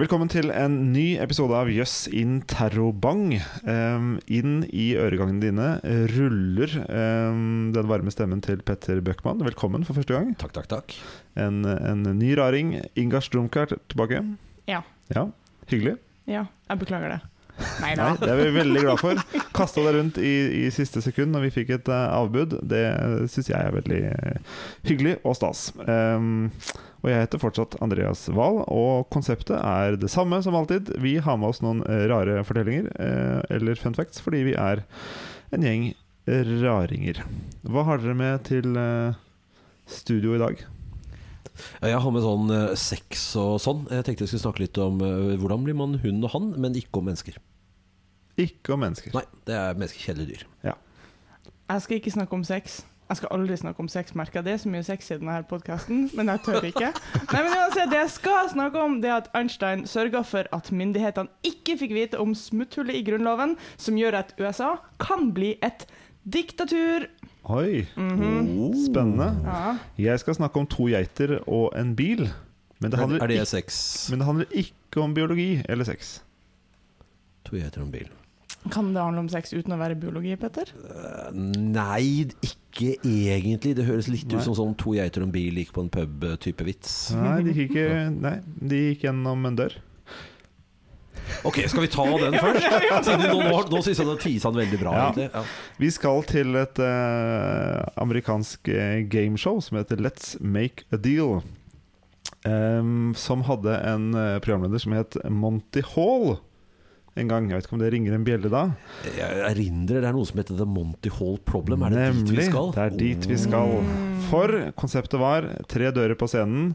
Velkommen til en ny episode av Jøss in terrobang. Um, inn i øregangene dine ruller um, den varme stemmen til Petter Bøckmann. Velkommen for første gang. Takk, takk, takk. En, en ny raring. Ingar Strumka er tilbake. Ja. ja. Hyggelig. Ja, jeg beklager det. Nei det er vi veldig glad for. Kasta deg rundt i, i siste sekund når vi fikk et uh, avbud. Det syns jeg er veldig uh, hyggelig og stas. Um, og jeg heter fortsatt Andreas Wahl, og konseptet er det samme som alltid. Vi har med oss noen uh, rare fortellinger, eller fun facts, fordi vi er en gjeng raringer. Hva har dere med til studio i dag? Jeg har med sånn uh, sex og sånn. Jeg tenkte jeg skulle snakke litt om uh, hvordan blir man hun og han, men ikke om mennesker. Ikke om mennesker. Nei, det er mennesker kjedelige dyr. Ja. Jeg skal ikke snakke om sex. Jeg skal aldri snakke om sex, merker. Det er så mye sex i denne podkasten, men jeg tør ikke. Nei, men uansett, Det jeg skal snakke om, det er at Einstein sørga for at myndighetene ikke fikk vite om smutthullet i Grunnloven, som gjør at USA kan bli et diktatur. Oi, Mm -hmm. oh. spennende. Ja. Jeg skal snakke om to geiter og en bil. Men det handler, er det ikke, sex? men det handler ikke om biologi eller sex. To geiter og en bil. Kan det handle om sex uten å være biologi, Petter? Uh, nei, ikke egentlig. Det høres litt Nei. ut som sånn to geiter og en bil gikk på en pub-type vits. Nei, de gikk, ikke, nei, de gikk gjennom en dør. Ok, skal vi ta den først? Nå, nå, nå syns jeg du har tisa den veldig bra. Ja. egentlig ja. Vi skal til et uh, amerikansk eh, gameshow som heter Let's Make a Deal. Um, som hadde en programleder som het Monty Hall en gang. Jeg vet ikke om det ringer en bjelle da? Jeg erindrer det er noe som heter The Monty Hall Problem. Er det dit vi Nemlig. skal? Det er dit vi skal. For konseptet var tre dører på scenen.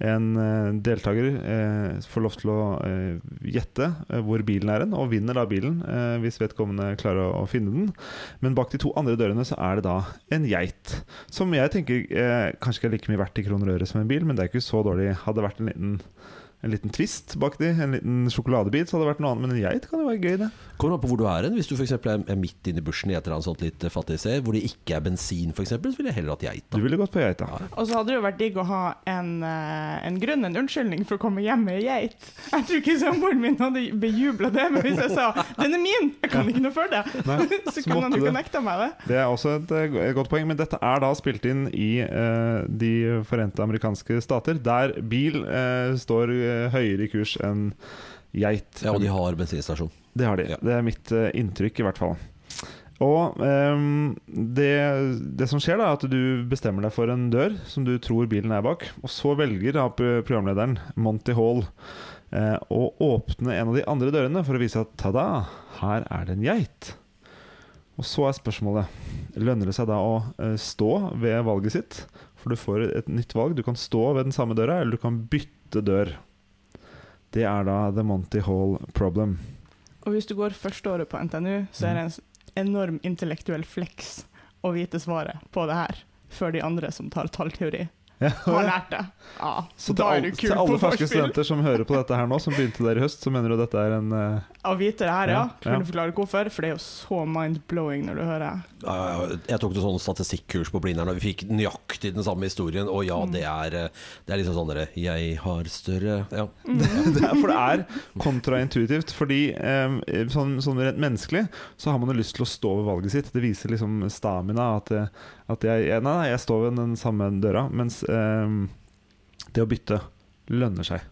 En eh, deltaker eh, får lov til å eh, gjette eh, hvor bilen er hen, og vinner da bilen eh, hvis vedkommende klarer å, å finne den. Men bak de to andre dørene så er det da en geit. Som jeg tenker eh, kanskje ikke er like mye verdt i kroner og øre som en bil, men det er ikke så dårlig. Hadde det vært en liten en liten twist bak de, en liten sjokoladebit, så hadde det vært noe annet. Men en geit kan jo være gøy, det. Kommer an på hvor du er hen. Hvis du for eksempel er midt inne i bushen i et eller annet sånt litt eh, fattig sted, hvor det ikke er bensin, f.eks., så ville jeg heller hatt geit. Du ville gått på geita. Og så hadde det jo vært digg å ha en, eh, en grunn, en unnskyldning for å komme hjem med geit. Jeg tror ikke samboeren min hadde bejubla det, men hvis jeg sa 'den er min, jeg kan ikke noe for det', Nei, så kan kunne han ikke nekta meg det. Det er også et, eh, et godt poeng, men dette er da spilt inn i uh, De forente amerikanske stater, der bil uh, står høyere i kurs enn geit. Ja, og de har bensinstasjon. Det har de. Ja. Det er mitt eh, inntrykk, i hvert fall. Og um, det, det som skjer, da er at du bestemmer deg for en dør som du tror bilen er bak. Og så velger da programlederen, Monty Hall, eh, å åpne en av de andre dørene for å vise at ta-da, her er det en geit. Og så er spørsmålet Lønner det seg da å eh, stå ved valget sitt? For du får et nytt valg. Du kan stå ved den samme døra, eller du kan bytte dør. Det er da The Monty Hall Problem. Og hvis du går førsteåret på NTNU, så er det en enorm intellektuell flex å vite svaret på det her, før de andre som tar tallteori, har lært det. Ja, Så til, alle, til alle ferske studenter som hører på dette her nå, som begynte der i høst, så mener du dette er en uh... Å vite det her, ja. Ja, Kan ja. du forklare hvorfor? For det er jo så mind-blowing når du hører. Ja, ja, ja. Jeg tok noen sånn statistikkurs på Blindern, og vi fikk nøyaktig den samme historien. Og ja, det er, eh, det er liksom sånn dere Jeg har større Ja. det er, For det er kontraintuitivt. Fordi um, sånn, sånn rent menneskelig så har man jo lyst til å stå ved valget sitt. Det viser liksom stamina. At, eh, at jeg, nei, nei, jeg står ved den samme døra. Mens eh, det å bytte lønner seg.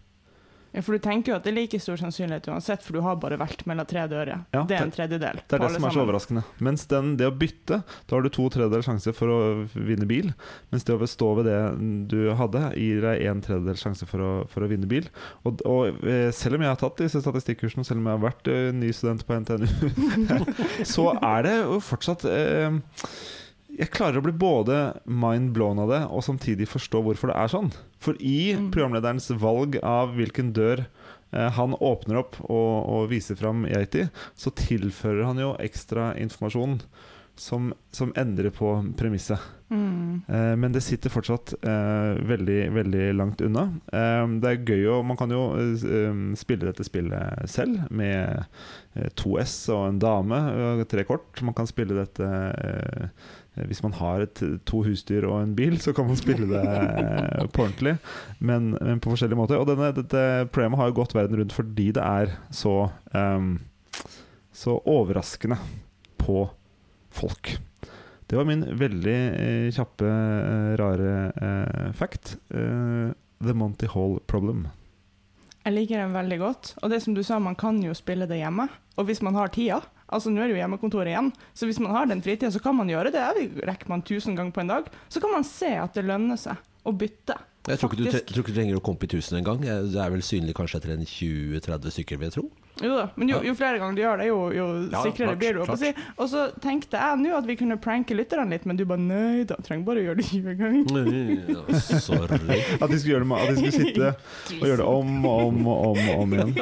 Ja, For du tenker jo at det er like stor sannsynlighet uansett, for du har bare valgt mellom tre dører. Ja, det er en tredjedel. Det er det som er så overraskende. Mens den, det å bytte, da har du to tredjedels sjanse for å vinne bil. Mens det å stå ved det du hadde, gir deg en tredjedels sjanse for å, for å vinne bil. Og, og eh, selv om jeg har tatt disse statistikkursene, selv om jeg har vært eh, ny student på NTNU, så er det jo fortsatt eh, jeg klarer å bli både mind blown av det og samtidig forstå hvorfor det er sånn. For i Mm. programlederens valg av hvilken dør eh, han åpner opp og, og viser fram Yeti, så tilfører han jo ekstra informasjon som, som endrer på premisset. Mm. Eh, men det sitter fortsatt eh, veldig, veldig langt unna. Eh, det er gøy å Man kan jo eh, spille dette spillet selv, med to S og en dame og tre kort. Man kan spille dette hvis man har et, to husdyr og en bil, så kan man spille det eh, på ordentlig, men, men på forskjellige måter. Og denne, dette programmet har jo gått verden rundt fordi det er så um, Så overraskende på folk. Det var min veldig eh, kjappe, eh, rare eh, fact. Eh, the Monty Hall Problem. Jeg liker den veldig godt. Og det som du sa, man kan jo spille det hjemme. Og hvis man har tida Altså Nå er det jo hjemmekontor igjen, så hvis man har den fritida, så kan man gjøre det. Rekker man 1000 ganger på en dag. Så kan man se at det lønner seg å bytte. Jeg tror ikke, du, tre- tror ikke du trenger å komme i tusen engang. Det er vel synlig kanskje etter en 20-30 stykker, vil jeg tro. Jo da, men jo, jo flere ganger du gjør det, jo, jo Ja, sikrere klart, blir du. å Si. Og så tenkte jeg nå at vi kunne pranke lytterne litt, men du bare nei da, trenger bare å gjøre det 20 ganger. Mm, Sorry. At de skulle, gjøre det, med- at de skulle sitte og gjøre det om og om og om, og om igjen.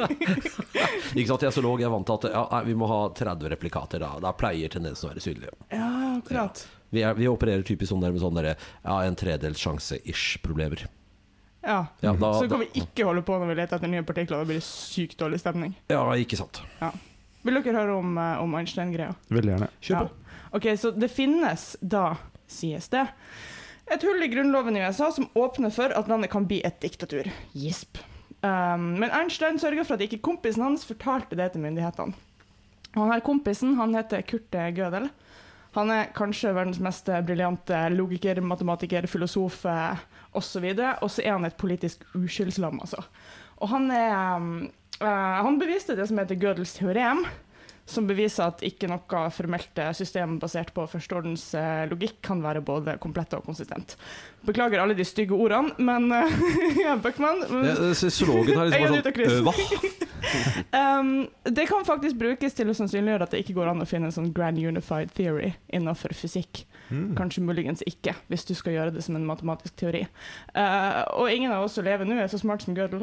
Ikke sant, Jeg er zoolog, jeg er vant til at ja, vi må ha 30 replikater. Da, da pleier tendensen å være synlig. Ja, akkurat. Vi, er, vi opererer typisk sånn der med sånn der, ja, en tredels sjanse-ish-problemer. Ja. Ja, da, Så kan vi ikke holde på når vi leter etter nye partikler. Da blir det sykt dårlig stemning. ja, ikke sant. Vil dere høre om, eh, om Einstein-greia? Veldig gjerne. Kjør på. Ja. Ok, så det finnes da, sies det, et hull i grunnloven i USA som åpner for at landet kan bli et diktatur. Gisp. Um, men Einstein sørga for at ikke kompisen hans fortalte det til myndighetene. Og Han her kompisen han heter Kurt Gödel. Han er kanskje verdens mest briljante logiker, matematiker, filosof osv. Og så er han et politisk uskyldslam, altså. Og han er eh, Han beviste det som heter Gödels teorem, som beviser at ikke noe formelt eh, system basert på førsteordens eh, logikk kan være både komplett og konsistent. Beklager alle de stygge ordene, men uh, Bøckmann Ja, Zoologen har liksom bare sånn øh, Hva? Um, det kan faktisk brukes til å sannsynliggjøre at det ikke går an å finne en sånn grand unified theory innenfor fysikk. Mm. Kanskje muligens ikke, hvis du skal gjøre det som en matematisk teori. Uh, og ingen av oss som lever nå, er så smart som Gödel,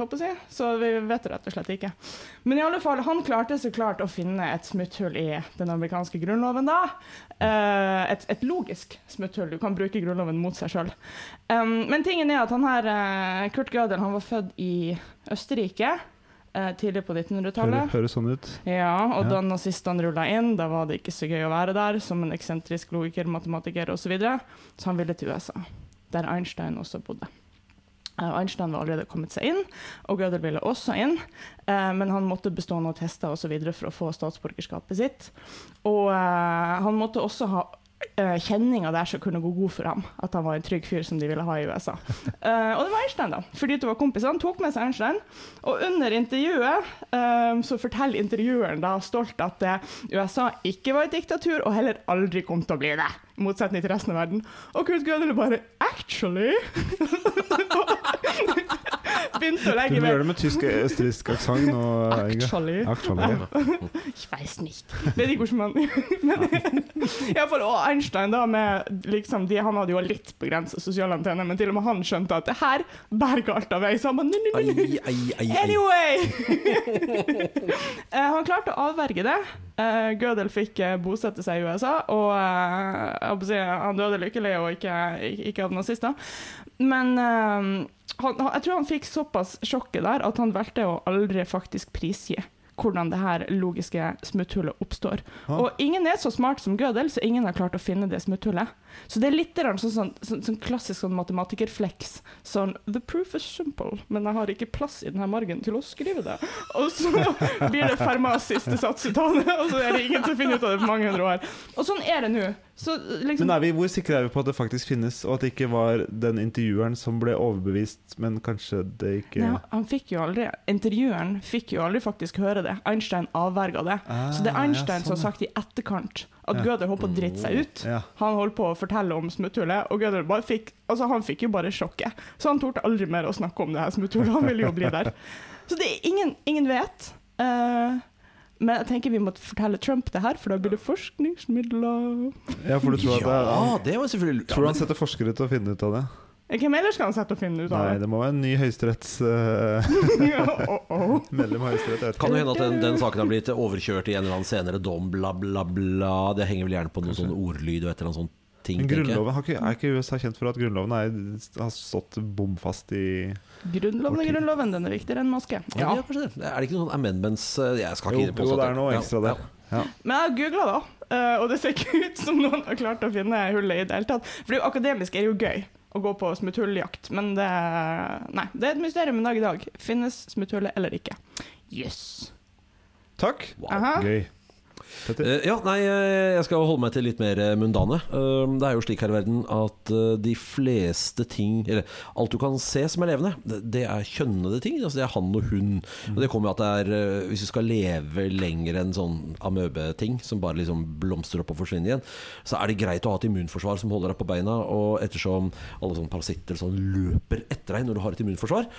så vi vet det rett og slett ikke. Men i alle fall, han klarte så klart å finne et smutthull i den amerikanske grunnloven, da. Uh, et, et logisk smutthull. Du kan bruke grunnloven mot seg sjøl. Um, men tingen er at han her, uh, Kurt Gödel, han var født i Østerrike. Eh, tidlig på 1900-tallet. Hører, høres sånn ut. Ja, og Ja. da nazistene rulla inn, da var det ikke så gøy å være der som en eksentrisk logiker, matematiker osv. Så, videre. så han ville til USA, der Einstein også bodde. Eh, Einstein var allerede kommet seg inn, og Gödel ville også inn, eh, men han måtte bestå noen tester videre for å få statsborgerskapet sitt. Og eh, han måtte også ha eh, kjenninger der som kunne gå god for ham, at han var en trygg fyr som de ville ha i USA. Uh, og det var Einstein, da. Fordi to var kompiser. Han tok med seg Einstein, og under intervjuet eh, så forteller intervjueren da stolt at USA ikke var et diktatur, og heller aldri kom til å bli det. I motsetning til resten av verden. Og Kurt Gödel bare Actually! Begynte å Du legge må med gjøre det med tysk-østerriksk aksent nå, Actually. Actually. Ich weiß nicht. Vet ikke hvordan man Iallfall Og Einstein, da, med liksom de, han hadde jo litt begrenset sosial antenne, men til og med han skjønte at det her berger alt av vei. Så han bare. Anyway! Eh, han klarte å avverge det. Uh, Gödel fikk uh, bosette seg i USA, og uh, si, han døde lykkelig og ikke, ikke, av nazister. Men han, jeg tror han fikk såpass sjokket der at han valgte å aldri faktisk prisgi hvordan det her logiske smutthullet oppstår. Ah. Og ingen er så smart som Gödel, så ingen har klart å finne det smutthullet. Så det er litt sånn, sånn, sånn, sånn klassisk sånn matematikerflex. Sånn The proof is simple, men jeg har ikke plass i denne margen til å skrive det. Og så blir det Fermas siste satsuttale, og så er det ingen som finner ut av det på mange hundre år. Og sånn er det nå. Så liksom Men vi, hvor sikre er vi på at det faktisk finnes, og at det ikke var den intervjueren som ble overbevist, men kanskje det ikke Nei, han fikk jo aldri Intervjueren fikk jo aldri faktisk høre det. Einstein avverga det. så det er Ah, Einstein ja, som har sånn, sagt i etterkant at Ja. Gödel holdt på å drite seg ut. ja. Han holdt på å fortelle om smutthullet, og Gödel bare fikk Altså, han fikk jo bare sjokket. Så han torde aldri mer å snakke om det her smutthullet. Han ville jo bli der. Så det er ingen, ingen vet. Eh, men jeg tenker vi må fortelle Trump det her, for da blir det forskningsmidler. ja, for du tror at det er, Ja, det var selvfølgelig tror du han setter forskere til å finne ut av det? Hvem ellers skal han sette og finne ut av Nei, det? det må være en ny høyesteretts eh, oh, oh. av Høyesterett. jeg vet Kan det hende at den, den saken har blitt overkjørt i en eller annen senere dom, bla, bla, bla. Det henger vel gjerne på noen sånn ordlyd og et eller annet sånt ting. Men grunnloven, har ikke, Er ikke USA kjent for at grunnloven er, har stått bom fast i Grunnloven er grunnloven, den er viktigere enn maske. Ja, ja, er det. Ikke noen amendments eh, Jeg skal Jo, ikke jo, det er noe ekstra der. ja. Ja. Men jeg har googla, da, eh, og det ser ikke ut som noen har klart å finne hullet i det hele tatt. For det er jo akademisk er jo gøy å gå på smutthulljakt, men det Nei, det er et mysterium en dag i dag. Finnes smutthullet eller ikke? Jøss. Takk. Wow. Gøy. Eh, ja, nei, eh, jeg skal holde meg til litt mer eh, mundane. Det er jo slik her i verden at de fleste ting Eller alt du kan se som er levende, det, er kjønnede ting. Altså det er han og hun. Og det kommer jo at det er Hvis du skal leve lenger enn sånn amøbeting som bare liksom blomstrer opp og forsvinner igjen, så er det greit å ha et immunforsvar som holder deg på beina. Og ettersom alle sånne parasitter sånn løper etter deg når du har et immunforsvar,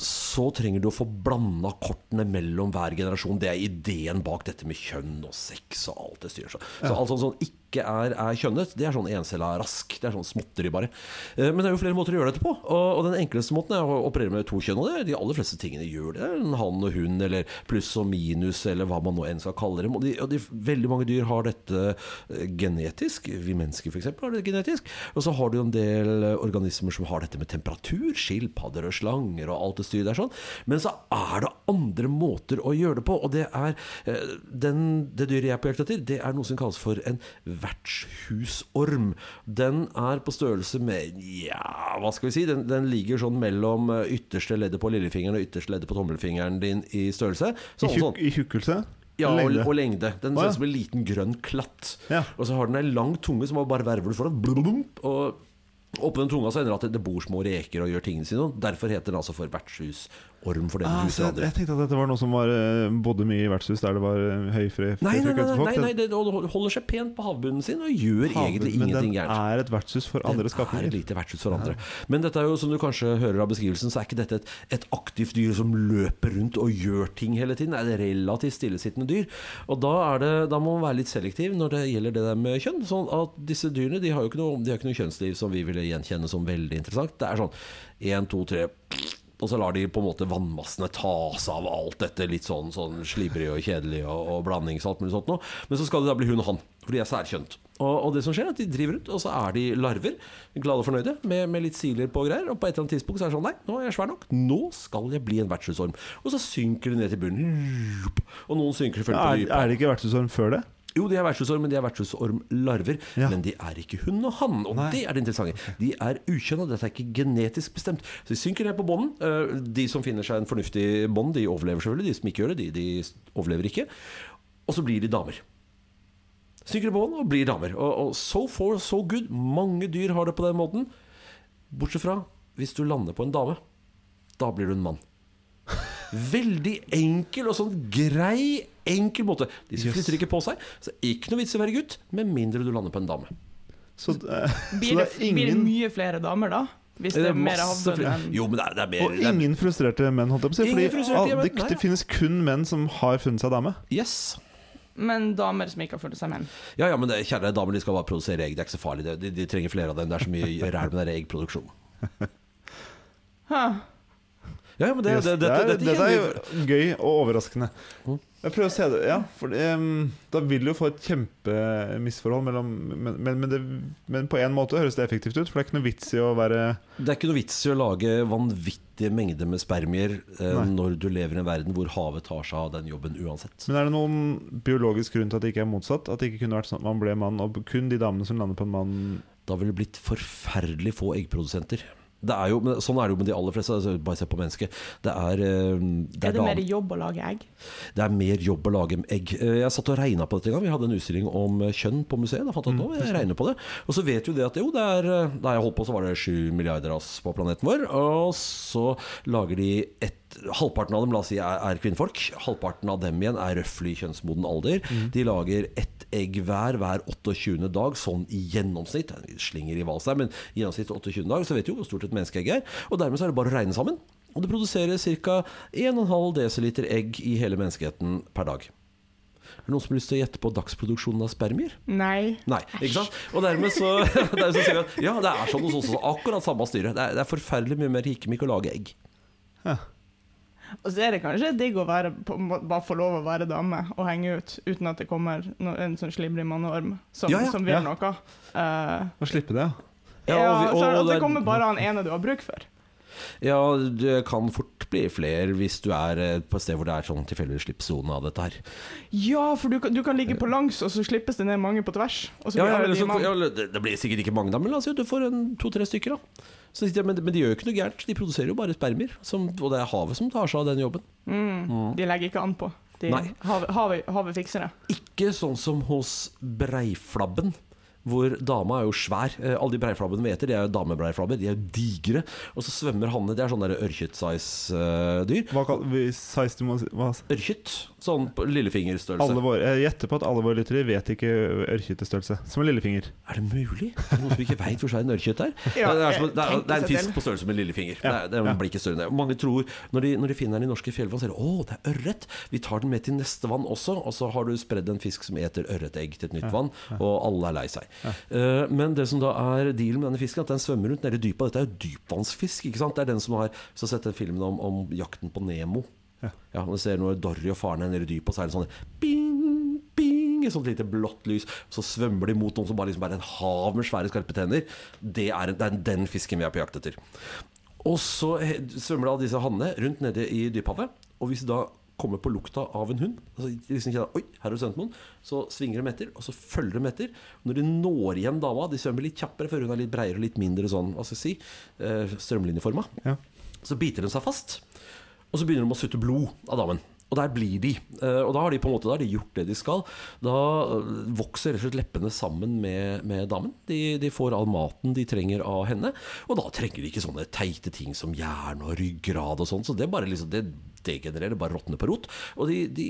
så trenger du å få blanda kortene mellom hver generasjon. Det er ideen bak dette med kjønn og sex og alt det styrer seg. Så altså, sånn som ikke er, er kjønnet, det er sånn encella rask. Det er sånn småtteri bare. Eh, Men det er jo flere måter å gjøre dette på. Og, den enkleste måten er å operere med to kjønn. Og det de aller fleste tingene gjør det. En han og hun, eller pluss og minus, eller hva man nå enn skal kalle dem. Og, de, og de, veldig mange dyr har dette eh, genetisk. Vi mennesker f.eks. har det genetisk. Og så har du en del organismer som har dette med temperatur. Skilpadder og slanger og alt det styret der sånn. Men så er det andre måter å gjøre det på. Og det er eh, den, Det dyret jeg er på jakt etter, det er noe som kalles for en vertshusorm. Den er på størrelse med Ja, hva skal vi si? Den, den ligger sånn mellom eh, ytterste leddet på lillefingeren og ytterste leddet på tommelfingeren din i størrelse. I, Sånn, tjukk, sånn. I tjukkelse? Ja, Lengde? og lengde. Den ser ut som en liten grønn klatt. Ja. Og så har den ei lang tunge som bare verver foran. Blum, blum, og oppå den tunga så ender det at det bor små reker og gjør tingene sine. Derfor heter den altså for vertshusorm. For den Ah, jeg, jeg tenkte at dette var noe som var, eh, bodde mye i vertshus der det var eh, høy fre- Nei, nei, nei, nei, nei, det holder seg pent på havbunnen sin og gjør Havbund, egentlig men ingenting den gærent. er et vertshus for andre Den er lite vertshus for andre. Men dette er jo, som du kanskje hører av beskrivelsen, så er ikke dette et, et aktivt dyr som løper rundt og gjør ting hele tiden. Det er et relativt stillesittende dyr. Og da, er det, da må man være litt selektiv når det gjelder det der med kjønn. Sånn at disse dyrene de har jo ikke noe, de har ikke noe kjønnsliv som vi ville gjenkjenne som veldig interessant. Det er sånn én, to, tre og så lar de på en måte vannmassene ta seg av alt dette litt sånn, sånn slibrig og kjedelig og, og blandings og alt mulig sånt noe. Men så skal det da bli hun og han, for de er særkjønt. Og, og det som skjer er at de driver rundt, og så er de larver, glade og fornøyde, med, med litt siler på og greier. Og på et eller annet tidspunkt så er det sånn Nei, nå er jeg svær nok. Nå skal jeg bli en vertshusorm. Og så synker de ned til bunnen. Og noen synker selvfølgelig på dypet. er det ikke vertshusorm før det? Jo, de er vertshusorm, men de er vertshusormlarver. Ja. Men de er ikke hun og han, og Nei. det er det interessante. De er ukjønna, dette er ikke genetisk bestemt. Så de synker ned på bånden. Eh, De som finner seg en fornuftig bånd, de overlever selvfølgelig. De som ikke gjør det, de, de overlever ikke. Og så blir de damer. Synker på bånd og blir damer. Og, og so far, so good. Mange dyr har det på den måten. Bortsett fra hvis du lander på en dame. Da blir du en mann. Veldig enkel og sånn grei, enkel måte. De Yes. flytter ikke på seg, så ikke noe vits i å være gutt, med mindre du lander på en dame. Så, så Blir det, det er blir det ingen mye flere damer da? Hvis det er mer masse havbunn enn Jo, men det er, det er mer Og det er, ingen frustrerte menn, holdt jeg på å si. Fordi frustrerte menn, det, nei, det ja. finnes kun menn som har funnet seg dame. Yes. Men damer som ikke har funnet seg menn. Ja, ja, men det, kjære damer, de skal bare produsere egg. Det er ikke så farlig. det. De, de trenger flere av dem. Det er så mye ræl med den eggproduksjonen. Huh. Ja, men det, Yes, det, det det er, jo gøy og overraskende. Mm. Jeg prøver å se det, ja for, um, Da vil du jo få et kjempemisforhold mellom Men, men, men, det, men på en måte høres det effektivt ut, for det er ikke noe vits i å være Det er ikke noe vits i å lage vanvittige mengder med spermier eh, når du lever i en verden hvor havet tar seg av den jobben uansett. Men er det noen biologisk grunn til at det ikke er motsatt? At det ikke kunne vært sånn at man ble mann, og kun de damene som lander på en mann Da ville det blitt forferdelig få eggprodusenter. Det er jo, men sånn er det jo med de aller fleste. Altså, bare se på mennesket. Det er, eh, det Er er, det mer jobb å lage egg? det er mer jobb å lage egg. Eh, Jeg satt og regna på dette en gang. Vi hadde en utstilling om eh, kjønn på museet. Da fant jeg nå, jeg regner på det. Og så vet jo det at jo, det er Da jeg holdt på, så var det sju milliarder ass på planeten vår. Og så lager de ett Halvparten av dem la oss si, er, er kvinnfolk. Halvparten av dem igjen er røftlig kjønnsmoden alder. De lager ett egg hver hver 28. dag, sånn i gjennomsnitt. Slinger i der, men i gjennomsnitt 28. dag, så vet du jo hvor stort et menneskeegg er. Og dermed så er det bare å regne sammen. Og det produserer ca. 1,5 dl egg i hele menneskeheten per dag. Er det noen som har lyst til å gjette på dagsproduksjonen av spermier? Nei. Nei, ikke sant? Og dermed så, dermed så sier vi at ja, det er sånn hos oss også. Akkurat samme styre. Det er, det er forferdelig mye mer hikemikk å lage egg. Og så er det kanskje digg å være, bare få lov å være dame og henge ut uten at det kommer no, en sånn slibrig manneorm som, Ja, ja. som vil Ja. noe. Uh, og slippe det, ja. ja, og vi- og, og og, det er- kommer bare han ene du har bruk for. Ja, det kan fort bli flere hvis du er eh, på et sted hvor det er sånn tilfeldig slippsone av dette her. Ja, for du kan, du kan ligge på langs, og så slippes det ned mange på tvers. Ja, ja, de så, ja, det blir sikkert ikke mange, da, men la oss si at du får to-tre stykker. da så, jeg, men, de gjør jo ikke noe gærent. De produserer jo bare spermer. Som, og det er havet som tar seg av den jobben. Mm, de legger ikke an på. De, havet, havet, havet fikser det. Ikke sånn som hos breiflabben. Hvor dama er jo svær. Eh, Alle de breiflabbene vi eter, de er jo damebreiflabber. De er jo digre. Og så svømmer hannene. Det er sånn ørkjøtt-size-dyr. Hva kaller vi- size du må si- hva? Ørkjøtt. Sånn på lillefingerstørrelse. Alle våre, jeg gjetter på at alle våre lyttere vet ikke ørketestørrelse. Som en lillefinger. Er det mulig? Er det noen som ikke veit hvor svær en ørkytt er? Ja, det, er som, det, er, det er en fisk på størrelse med en lillefinger. Ja, Det, er, det blir ikke større enn det. Mange tror, når de, når de finner den i norske fjellvann, sier de å, det er ørret. Vi tar den med til neste vann også. Og så har du spredd en fisk som eter ørretegg til et nytt vann, og alle er lei seg. Eh, men det som da er dealen med denne fisken, at den svømmer rundt nede i dypet. Dette er jo dypvannsfisk. ikke sant? Det er den som har så sett den filmen om, om jakten på Nemo. Ja. Ja, du ser når Dory og faren er nede i dypet, og så er det sånn bing, bing, et sånt lite blått lys. Så svømmer de mot noen som bare, liksom er en hav med svære, skarpe tenner. Det er, det er den fisken vi er på jakt etter. Og så svømmer da disse hannene rundt nede i dyphavet. Og hvis da kommer på lukta av en hund, altså liksom Oi, her har du sendt noen så svinger de etter, og så følger de etter. Når de når igjen dama De svømmer litt kjappere, for hun er litt breiere og litt mindre sånn, hva skal jeg si, eh, strømlinjeforma. Ja. Så biter de seg fast, og så begynner de å sutte blod av damen. Og der blir de. Eh, og da har de på en måte da de gjort det de skal. Da eh, vokser rett og slett leppene sammen med, med damen. De, de får all maten de trenger av henne. Og da trenger de ikke sånne teite ting som jern og ryggrad og sånn. Så det bare liksom det degenererer, bare råtner på rot. Og de, de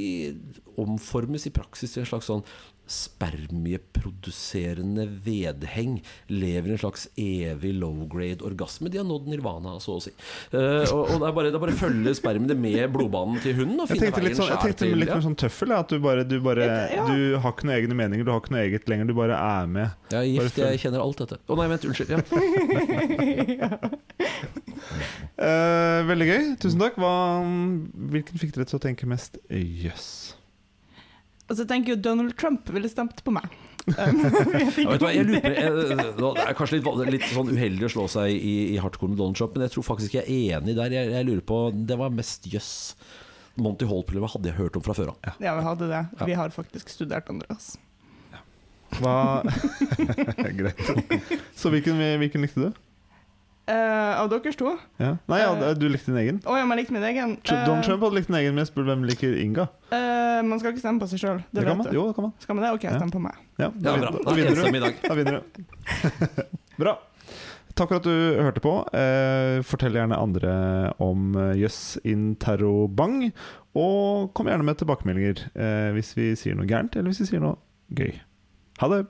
omformes i praksis til en slags sånn spermieproduserende vedheng. Lever i en slags evig low-grade orgasme. De har nådd nirvana, så å si. Uh, og, og det er bare, det er bare å følge spermiene med blodbanen til hunden og Jeg finne tenkte litt, veien sånn, jeg tenkte litt mer sånn tøffel. At du bare, du bare Ja. Du har ikke noen egne meninger, du har ikke noe eget lenger. Du bare er med. Jeg er gift, jeg kjenner alt dette. Å nei, vent, unnskyld. Ja. uh, veldig gøy. Tusen takk. Hva, hvilken fikk dere til å tenke mest jøss? Og så tenker jo Donald Trump ville stemt på meg. Um, jeg Ja, ikke hva, jeg lurer jeg, Det er kanskje litt, litt sånn uheldig å slå seg i, i hardcore med Donald Trump, men jeg tror faktisk jeg er enig der. Jeg, jeg lurer på Det var mest jøss. Monty Hall-problemet hadde jeg hørt om fra før av. Ja, vi hadde det. Vi har faktisk studert Andreas. Hva Greit. Så hvilken, hvilken likte du? Eh, av deres to? Ja. Nei, ja, du likte din egen. Oh, ja, man likte min egen. Eh, Donald Trump hadde likt din egen, men jeg spurte hvem liker Inga. Uh, man skal ikke stemme på seg sjøl. Det, Det kan man. Jo, det kan man. Skal man det? OK, stem på meg. Ja, da, Ja, bra. da vinner du. Da vinner du. Bra. Takk for at du hørte på. Uh, fortell gjerne andre om eh, Jøss in Terrobang. Og kom gjerne med tilbakemeldinger eh, hvis vi sier noe gærent, eller hvis vi sier noe gøy. Ha det!